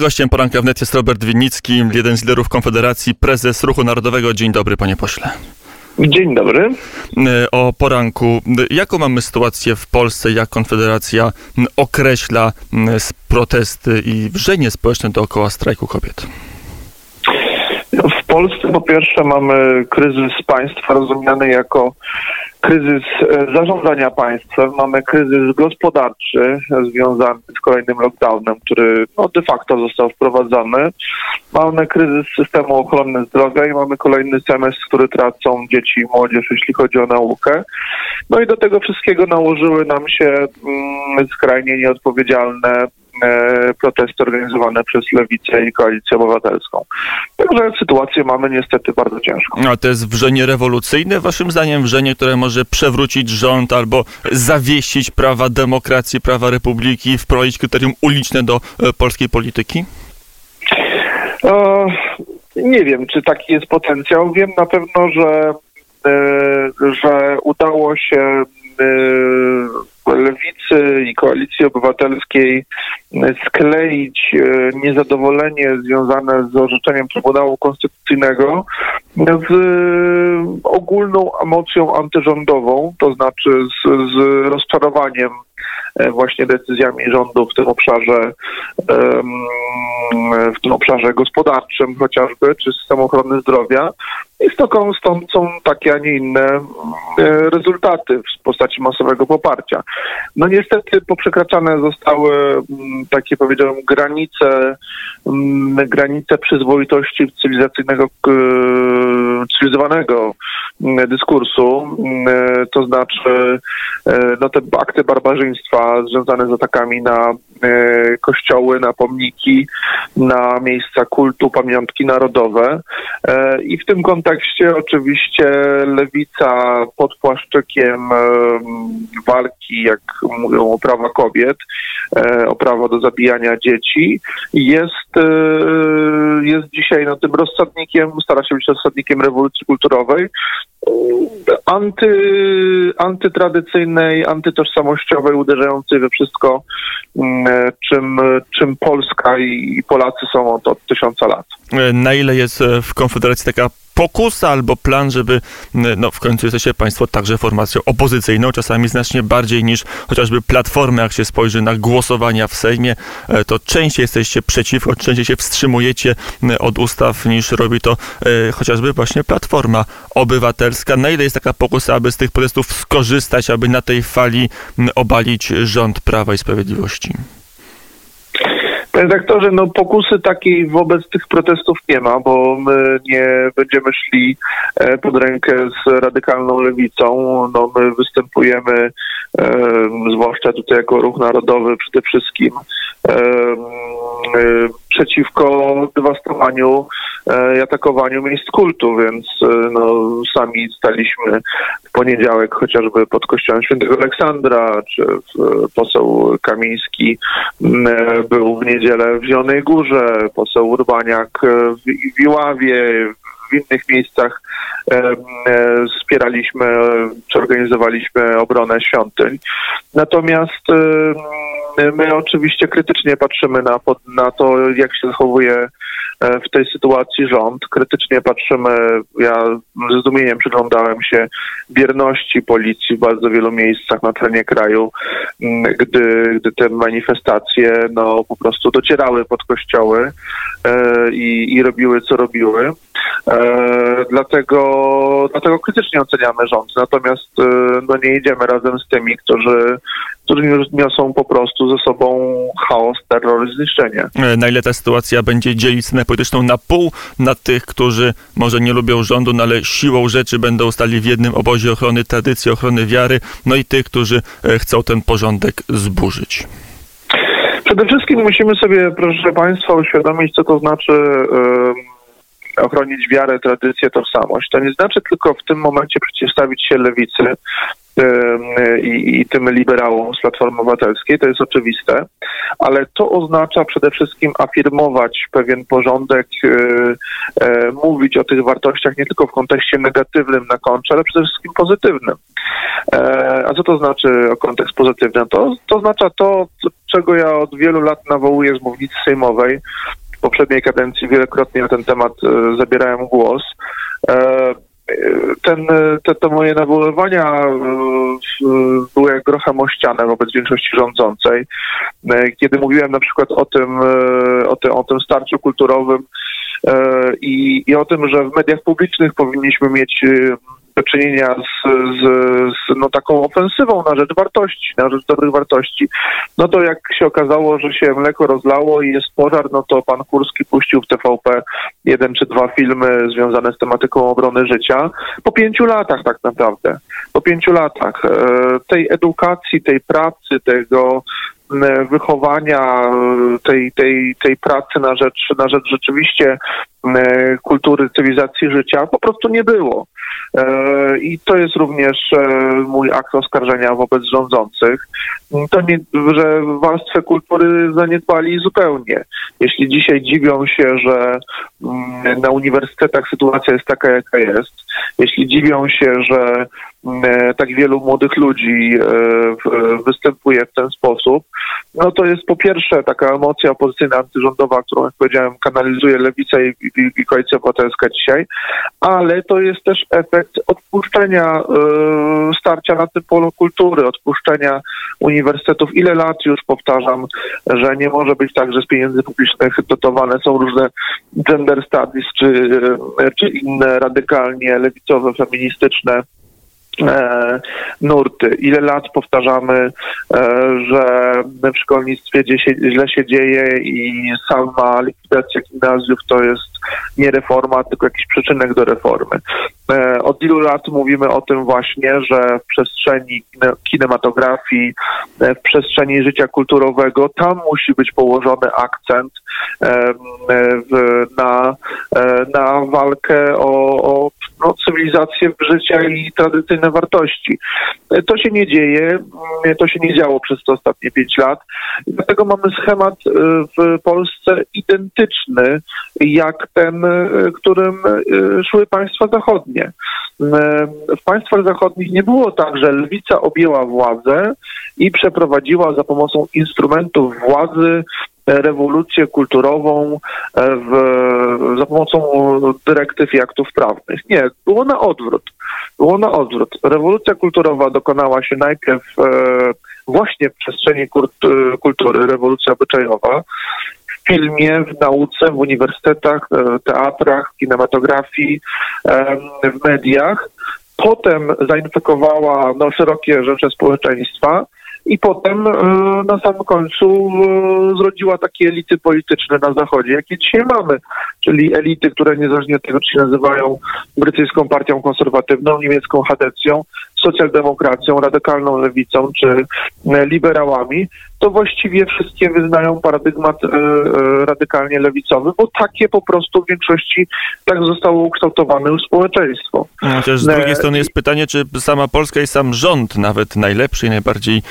Gościem poranka wnet jest Robert Winnicki, jeden z liderów Konfederacji, prezes Ruchu Narodowego. Dzień dobry, panie pośle. Dzień dobry. E, o poranku. Jaką mamy sytuację w Polsce, jak Konfederacja określa protesty i wrzenie społeczne dookoła strajku kobiet? W Polsce po pierwsze mamy kryzys państwa rozumiany jako kryzys e, zarządzania państwem, mamy kryzys gospodarczy związany z kolejnym lockdownem, który no, de facto został wprowadzony. Mamy kryzys systemu ochrony zdrowia i mamy kolejny semestr, który tracą dzieci i młodzież, jeśli chodzi o naukę. No i do tego wszystkiego nałożyły nam się mm, skrajnie nieodpowiedzialne protesty organizowane przez Lewicę i Koalicję Obywatelską. Także sytuację mamy niestety bardzo ciężką. A to jest wrzenie rewolucyjne, waszym zdaniem wrzenie, które może przewrócić rząd albo zawiesić prawa demokracji, prawa republiki, wprowadzić kryterium uliczne do e, polskiej polityki? E, nie wiem, czy taki jest potencjał. Wiem na pewno, że, e, że udało się e, Lewicy i Koalicji Obywatelskiej skleić e, niezadowolenie związane z orzeczeniem Trybunału Konstytucyjnego z ogólną emocją antyrządową, to znaczy z, z rozczarowaniem e, właśnie decyzjami rządu w tym obszarze w tym obszarze gospodarczym chociażby, czy systemu ochrony zdrowia. I stąd są takie, a nie inne e, rezultaty w postaci masowego poparcia. No niestety poprzekraczane zostały mm, takie, powiedziałem, granice, mm, granice przyzwoitości cywilizacyjnego, cywilizowanego mm, dyskursu, e, to znaczy e, no, te akty barbarzyństwa związane z atakami na kościoły, na pomniki, na miejsca kultu, pamiątki narodowe. I w tym kontekście oczywiście lewica pod płaszczykiem walki, jak mówią o prawa kobiet, e, o prawo do zabijania dzieci, jest, e, jest dzisiaj no, tym rozsadnikiem, stara się być rozsadnikiem rewolucji kulturowej, anty, antytradycyjnej, antytożsamościowej, uderzającej we wszystko, mm, czym, czym Polska i Polacy są od, od tysiąca lat. Na ile jest w Konfederacji taka pokusa albo plan, żeby, no w końcu jesteście Państwo także formacją opozycyjną, czasami znacznie bardziej niż chociażby Platformy, jak się spojrzy na głosowania w Sejmie, e, to częściej jesteście przeciwko, częściej się wstrzymujecie od ustaw niż robi to e, chociażby właśnie Platforma Obywatelska. Na ile jest taka pokusa, aby z tych protestów skorzystać, aby na tej fali obalić rząd Prawa i Sprawiedliwości? Panie redaktorze, no pokusy takiej wobec tych protestów nie ma, bo my nie będziemy szli e, pod rękę z radykalną lewicą. No my występujemy, e, zwłaszcza tutaj jako ruch narodowy przede wszystkim, e, przeciwko dewastowaniu i atakowaniu miejsc kultu, więc no, sami staliśmy w poniedziałek chociażby pod kościołem świętego Aleksandra, czy poseł Kamiński był w niedzielę niedzielę w Zielonej Górze, poseł Urbaniak w Iławie, w innych miejscach e, wspieraliśmy czy organizowaliśmy obronę świątyń. Natomiast my oczywiście krytycznie patrzymy na, na to, jak się zachowuje E, w tej sytuacji rząd. Krytycznie patrzymy, ja z zdumieniem przyglądałem się bierności policji w bardzo wielu miejscach na terenie kraju, gdy, gdy te manifestacje no, po prostu docierały pod kościoły e, i, i robiły, co robiły. E, dlatego, dlatego krytycznie oceniamy rząd. Natomiast e, no, nie idziemy razem z tymi, którzy, którzy niosą po prostu ze sobą chaos, terror i zniszczenie. E, na ile ta sytuacja będzie dzielić scenę polityczną na pół, na tych, którzy może nie lubią rządu, no ale siłą rzeczy będą stali w jednym obozie ochrony tradycji, ochrony wiary, no i tych, którzy chcą ten porządek zburzyć. Przede wszystkim musimy sobie, proszę Państwa, uświadomić, co to znaczy. Yy ochronić wiarę, tradycję, tożsamość. To nie znaczy tylko w tym momencie przeciwstawić się lewicy i, i tym liberałom z Platformy Obywatelskiej, to jest oczywiste, ale to oznacza przede wszystkim afirmować pewien porządek, e, e, mówić o tych wartościach nie tylko w kontekście negatywnym na kontrze, ale przede wszystkim pozytywnym. E, a co to znaczy kontekst pozytywny? To, to oznacza to, czego ja od wielu lat nawołuję z mównicy sejmowej. Poprzedniej kadencji wielokrotnie na ten temat e, zabierałem głos. E, ten, te, te moje nawoływania e, były jak grochem o ścianę wobec większości rządzącej. Kiedy mówiłem na przykład o tym, o tym, o tym starciu kulturowym i, i o tym, że w mediach publicznych powinniśmy mieć do czynienia z, z, z, no, taką ofensywą na rzecz wartości, na rzecz dobrych wartości, no to jak się okazało, że się mleko rozlało i jest pożar, no to pan Kurski puścił w TVP jeden czy dwa filmy związane z tematyką obrony życia. Po pięciu latach tak naprawdę. Po pięciu latach e, tej edukacji, tej pracy, tego wychowania, tej, tej, tej pracy na rzecz, na rzecz rzeczywiście kultury, cywilizacji życia po prostu nie było. E, I to jest również e, mój akt oskarżenia wobec rządzących. To nie, że warstwę kultury zaniedbali zupełnie. Jeśli dzisiaj dziwią się, że mm, na uniwersytetach sytuacja jest taka, jaka jest, jeśli dziwią się, że E, tak wielu młodych ludzi e, występuje w ten sposób, no to jest po pierwsze taka emocja opozycyjna, antyrządowa, którą, jak powiedziałem, kanalizuje Lewica i, i, i Koalicja Obywatelska dzisiaj, ale to jest też efekt odpuszczenia y, starcia na tym polu kultury, odpuszczenia uniwersytetów. Ile lat już powtarzam, że nie może być tak, że z pieniędzy publicznych dotowane są różne gender studies czy, czy inne radykalnie lewicowe, feministyczne e, nurty. Ile lat powtarzamy, e, że w szkolnictwie źle się dzieje i sama likwidacja gimnazjów to jest nie reforma, tylko jakiś przyczynek do reformy. E, od ilu lat mówimy o tym właśnie, że w przestrzeni kinematografii, e, w przestrzeni życia kulturowego, tam musi być położony akcent e, na, na walkę o, o no, cywilizację życia i tradycyjne wartości. To się nie dzieje, to się nie działo przez te ostatnie pięć lat. Dlatego mamy schemat w Polsce identyczny jak ten, którym szły państwa zachodnie. W państwach zachodnich nie było tak, że lewica objęła władzę i przeprowadziła za pomocą instrumentów władzy rewolucję kulturową w, za pomocą dyrektyw i aktów prawnych. Nie, było na odwrót. Było na odwrót. Rewolucja kulturowa dokonała się najpierw e, właśnie w przestrzeni kultury, rewolucja obyczajowa, filmie, w nauce, w uniwersytetach, e, teatrach, kinematografii, w mediach. Potem zainfekowała no, szerokie rzeczy społeczeństwa i potem e, na samym końcu e, zrodziła takie elity polityczne na Zachodzie, jakie dzisiaj mamy, czyli elity, które niezależnie od tego, czy się nazywają brytyjską partią konserwatywną, niemiecką Hadecją, socjaldemokracją, radykalną lewicą czy liberałami, to właściwie wszystkie wyznają paradygmat e, e, radykalnie lewicowy, bo takie po prostu w większości tak zostało ukształtowane już społeczeństwo. Chociaż z drugiej e, strony jest pytanie, czy sama Polska i sam rząd, nawet najlepszy i najbardziej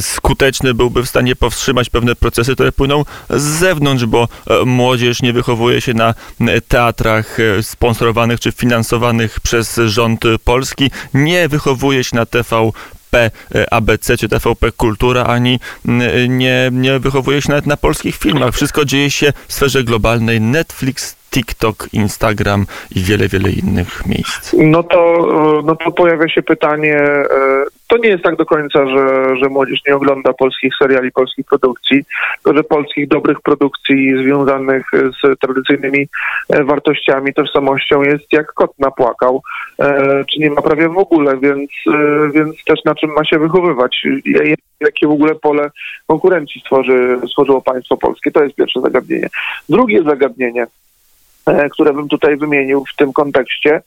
skuteczny, byłby w stanie powstrzymać pewne procesy, które płyną z zewnątrz, bo młodzież nie wychowuje się na teatrach sponsorowanych czy finansowanych przez rząd polski, nie wychowuje się na TV TVP ABC czy TVP Kultura, ani nie, nie wychowuje się nawet na polskich filmach. Wszystko dzieje się w sferze globalnej. Netflix, TikTok, Instagram i wiele, wiele innych miejsc. No to, no to pojawia się pytanie, e, to nie jest tak do końca, że, że młodzież nie ogląda polskich seriali, polskich produkcji, że polskich dobrych produkcji związanych z tradycyjnymi e, wartościami, tożsamością jest jak kot napłakał, e, czy nie ma prawie w ogóle, więc, więc też na czym ma się wychowywać, jakie w ogóle pole konkurencji stworzy, stworzyło państwo polskie. To jest pierwsze zagadnienie. Drugie zagadnienie, które bym tutaj wymienił w tym kontekście,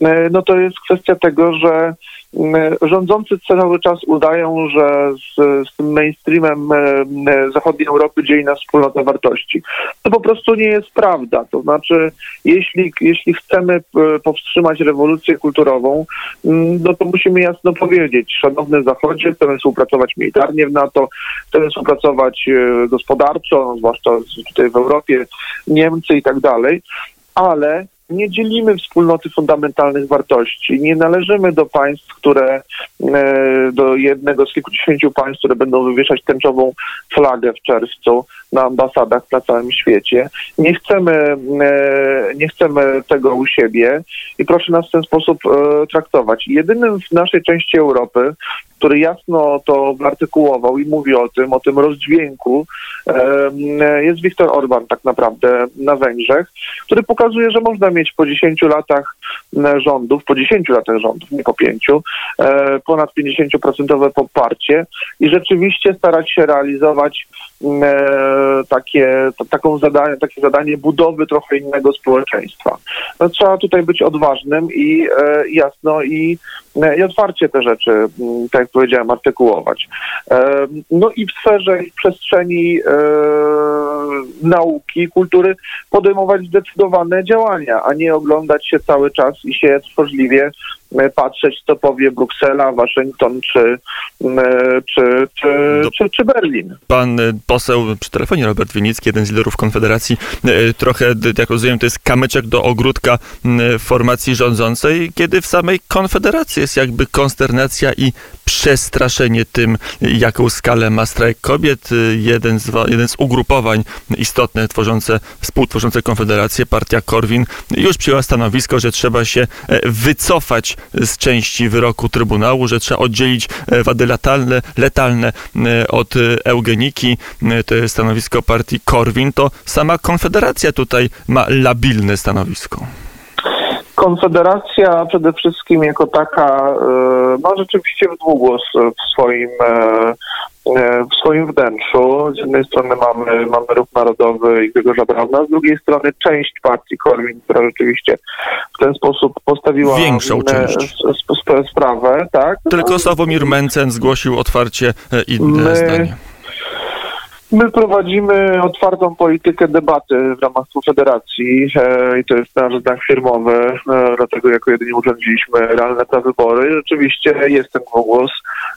e, no to jest kwestia tego, że rządzący cały czas udają, że z, z tym mainstreamem zachodniej Europy dzieje nas wspólnota wartości. To po prostu nie jest prawda. To znaczy, jeśli, jeśli chcemy powstrzymać rewolucję kulturową, no to musimy jasno powiedzieć, szanowny Zachodzie, chcemy współpracować militarnie w NATO, chcemy współpracować e, gospodarczo, zwłaszcza tutaj w Europie, Niemcy i tak dalej, ale nie dzielimy wspólnoty fundamentalnych wartości. Nie należymy do państw, które, do jednego z kilkudziesięciu państw, które będą wywieszać tęczową flagę w czerwcu na ambasadach na całym świecie. Nie chcemy, nie chcemy tego u siebie i proszę nas w ten sposób traktować. Jedynym w naszej części Europy, który jasno to wyartykułował i mówi o tym, o tym rozdźwięku, jest Viktor Orban tak naprawdę na Węgrzech, który pokazuje, że można mieć po 10 latach rządów, po 10 latach rządów, nie po 5, e, ponad 50% poparcie i rzeczywiście starać się realizować takie, taką zadanie, takie zadanie budowy trochę innego społeczeństwa. No, trzeba tutaj być odważnym i e, jasno i, i otwarcie te rzeczy, tak jak powiedziałem, artykułować. No i w sferze i w przestrzeni nauki, kultury podejmować zdecydowane działania, a nie oglądać się cały czas i się tworzliwie e, patrzeć, co powie Bruksela, Waszyngton czy, e, czy, czy, czy, czy, Berlin. Pan e, poseł przy telefonie Robert Winicki, jeden z liderów Konfederacji, trochę, jak rozumiem, to jest kamyczek do ogródka formacji rządzącej, kiedy w samej Konfederacji jest jakby konsternacja i przestraszenie tym, jaką skalę ma strajk kobiet. Jeden z, jeden z ugrupowań istotnych tworzące, współtworzące Konfederację, partia Korwin, już przyjęła stanowisko, że trzeba się e, wycofać z części wyroku Trybunału, że trzeba oddzielić e, wady letalne, letalne e, od eugeniki. To jest stanowisko partii Korwin. To sama Konfederacja tutaj ma labilne stanowisko. Konfederacja przede wszystkim jako taka ma rzeczywiście w długos w swoim E, w swoim wnętrzu. Z jednej strony mamy, mamy ruch narodowy i Grzegorza Brauna, z drugiej strony część partii Korwin, która rzeczywiście w ten sposób postawiła większą e, część sprawę. Tak? Tylko Sławomir Mencen zgłosił otwarcie e, inne My... zdanie. My prowadzimy otwartą politykę debaty w ramach Konfederacji e, i to jest nasz znak firmowy, e, dlatego jako jedynie urządziliśmy realne wybory. Rzeczywiście jest ten głos,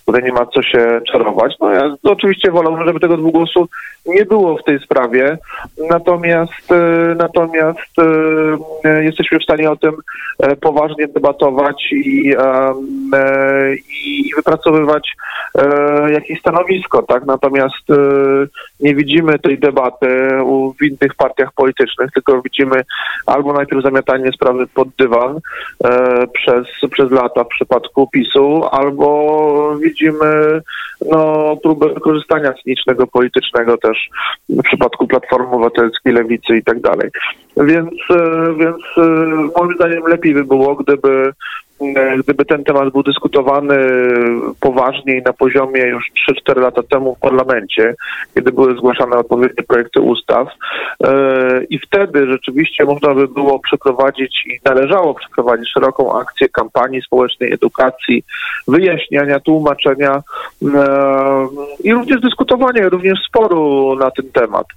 tutaj nie ma co się czarować. No ja oczywiście wolałbym, żeby tego dwugłosu nie było w tej sprawie, natomiast e, natomiast e, jesteśmy w stanie o tym e, poważnie debatować i, i wypracowywać jakieś stanowisko, tak? Natomiast nie widzimy tej debaty w innych partiach politycznych, tylko widzimy albo najpierw zamiatanie sprawy pod dywan przez, przez lata w przypadku PiSu, albo widzimy no, próbę wykorzystania cynicznego politycznego też w przypadku Platformy Obywatelskiej, Lewicy i tak dalej. Więc, e, więc e, moim zdaniem lepiej by było, gdyby E, gdyby ten temat był dyskutowany poważniej na poziomie już 3-4 lata temu w parlamencie, kiedy były zgłaszane odpowiednie projekty ustaw i wtedy rzeczywiście można by było przeprowadzić i należało przeprowadzić szeroką akcję kampanii społecznej, edukacji, wyjaśniania, tłumaczenia i również dyskutowania, również sporu na ten temat.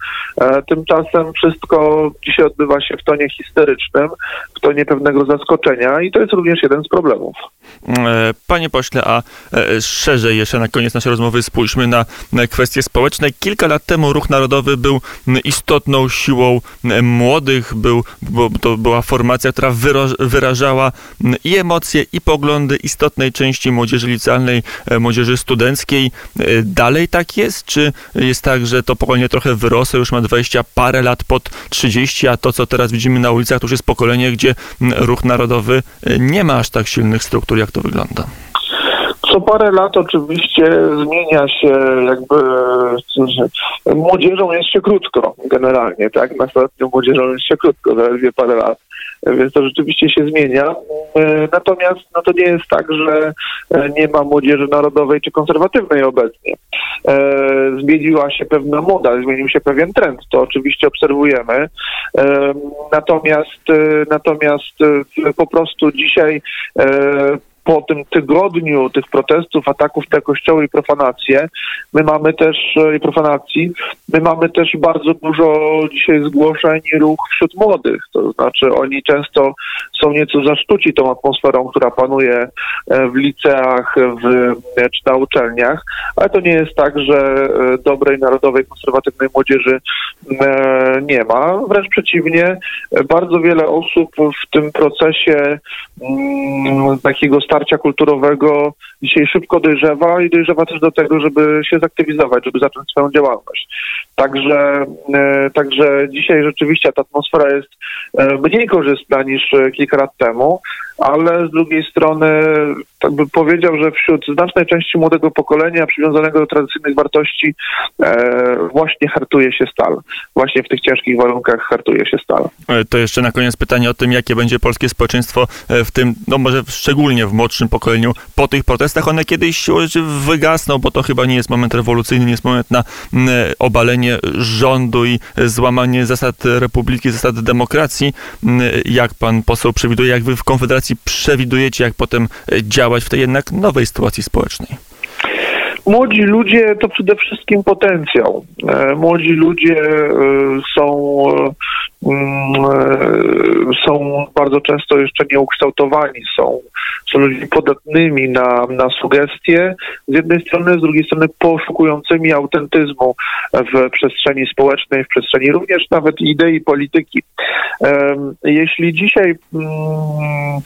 Tymczasem wszystko dzisiaj odbywa się w tonie histerycznym, w tonie pewnego zaskoczenia i to jest również jeden z problemów. E, panie pośle, a e, szerzej jeszcze na koniec naszej rozmowy spójrzmy na kwestie społeczne. Kilka lat temu Ruch Narodowy był istotną siłą młodych, był, bo to była formacja, która wyrażała i emocje, i poglądy istotnej części młodzieży licealnej, e, młodzieży studenckiej. Dalej tak jest? Czy jest tak, że to pokolenie trochę wyrosło, już ma 20 parę lat pod 30, a to, co teraz widzimy na ulicach, to już jest pokolenie, gdzie Ruch Narodowy nie ma aż tak silnych struktur, jak to wygląda? Co parę lat oczywiście zmienia się jakby młodzieżą jest się krótko generalnie, tak? Nastoletnią młodzieżą jest się krótko, zaledwie parę lat więc to rzeczywiście się zmienia. E, natomiast no to nie jest tak, że e, nie ma młodzieży narodowej czy konserwatywnej obecnie. E, zmieniła się pewna moda, zmienił się pewien trend, to oczywiście obserwujemy. Natomiast natomiast po prostu dzisiaj po tym tygodniu tych protestów, ataków na kościoły i my mamy też i profanacji, my mamy też bardzo dużo dzisiaj zgłoszeń i ruch wśród młodych. To znaczy oni często są nieco zasztuci tą atmosferą, która panuje w liceach w, czy na uczelniach, ale to nie jest tak, że dobrej, narodowej, konserwatywnej młodzieży nie ma. Wręcz przeciwnie, bardzo wiele osób w tym procesie mm, takiego starcia kulturowego dzisiaj szybko dojrzewa i dojrzewa też do tego, żeby się zaktywizować, żeby zacząć swoją działalność. Także, e, także dzisiaj rzeczywiście ta atmosfera jest e, mniej korzystna niż kilka lat temu, ale z drugiej strony tak bym powiedział, że wśród znacznej części młodego pokolenia przywiązanego do tradycyjnych wartości e, właśnie hartuje się stal. Właśnie w tych ciężkich warunkach hartuje się stal. To jeszcze na koniec pytanie o tym, jakie będzie polskie społeczeństwo w tym, no może szczególnie w młodszym pokoleniu, po tych protestach. One kiedyś wygasną, bo to chyba nie jest moment rewolucyjny, nie jest moment na obalenie rządu i złamanie zasad republiki, zasad demokracji. Jak pan poseł przewiduje, jak wy w Konfederacji przewidujecie, jak potem działać w tej jednak nowej sytuacji społecznej? Młodzi ludzie to przede wszystkim potencjał. Młodzi ludzie są Mm, są bardzo często jeszcze nieukształtowani, są, są ludźmi podatnymi na, na sugestie z jednej strony, z drugiej strony poszukującymi autentyzmu w przestrzeni społecznej, w przestrzeni również nawet idei polityki. Jeśli dzisiaj mm,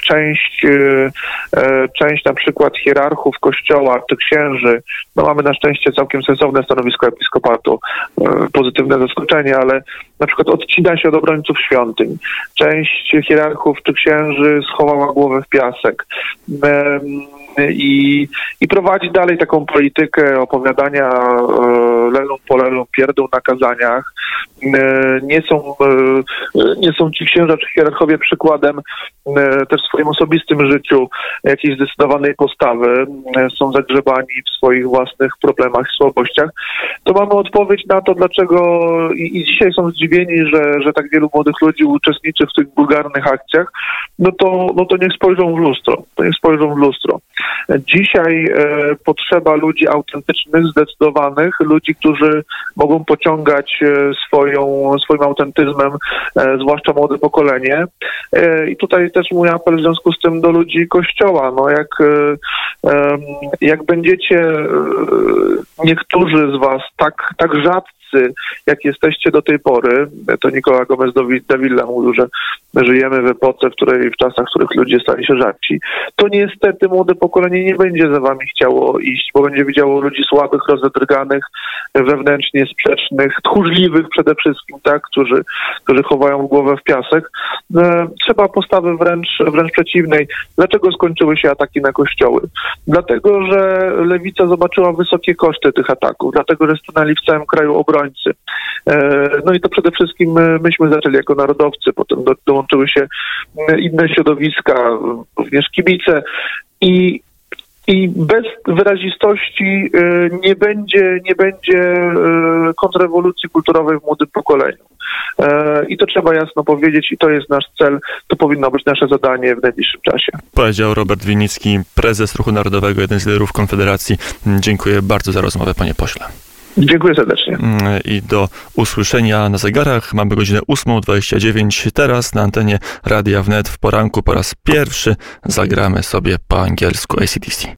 część, e, e, część na przykład hierarchów kościoła czy księży, no mamy na szczęście całkiem sensowne stanowisko episkopatu, e, pozytywne zaskoczenie, ale na przykład odcina się od obrońców świątyń. Część hierarchów czy księży schowała głowę w piasek i, i prowadzi dalej taką politykę opowiadania e, lelą po lelą, pierdół na kazaniach. E, nie są, e, nie są ci księża czy hierarchowie przykładem też w swoim osobistym życiu jakiejś zdecydowanej postawy. Są zagrzebani w swoich własnych problemach, słabościach. To mamy odpowiedź na to, dlaczego i, i dzisiaj są zdziwieni, że, że tak wielu młodych ludzi uczestniczy w tych bulgarnych akcjach. No to, no to niech spojrzą w lustro. To niech spojrzą w lustro. Dzisiaj e, potrzeba ludzi autentycznych, zdecydowanych, ludzi, którzy mogą pociągać e, swoją, swoim autentyzmem, e, zwłaszcza młode pokolenie. I tutaj też mój apel w związku z tym do ludzi Kościoła. No jak, jak będziecie niektórzy z was tak, tak rzadcy, jak jesteście do tej pory, to Nikola Gomez Davila mówił, że żyjemy w epoce, w której w czasach, w których ludzie stali się rzadci, to niestety młode pokolenie nie będzie za wami chciało iść, bo będzie widziało ludzi słabych, rozedrganych, wewnętrznie sprzecznych, tchórzliwych przede wszystkim, tak, którzy, którzy chowają głowę w piasek. E, trzeba postawy wręcz, wręcz przeciwnej. Dlaczego skończyły się ataki na kościoły? Dlatego, że lewica zobaczyła wysokie koszty tych ataków, dlatego, że stanęli w całym kraju obrońcy. E, no i to przede wszystkim myśmy zaczęli jako narodowcy, potem do, dołączyły się inne środowiska, również kibice i i bez wyrazistości y, nie będzie, nie będzie y, kontrrewolucji kulturowej w młodym pokoleniu. Y, I to trzeba jasno powiedzieć i to jest nasz cel, to powinno być nasze zadanie w najbliższym czasie. Powiedział Robert Winicki, prezes Ruchu Narodowego, jeden z liderów Konfederacji. Dziękuję bardzo za rozmowę, panie pośle. Dziękuję serdecznie. I do usłyszenia na zegarach. Mamy godzinę 8.29. Teraz na antenie Radia Wnet w poranku po raz pierwszy zagramy sobie po angielsku ACDC.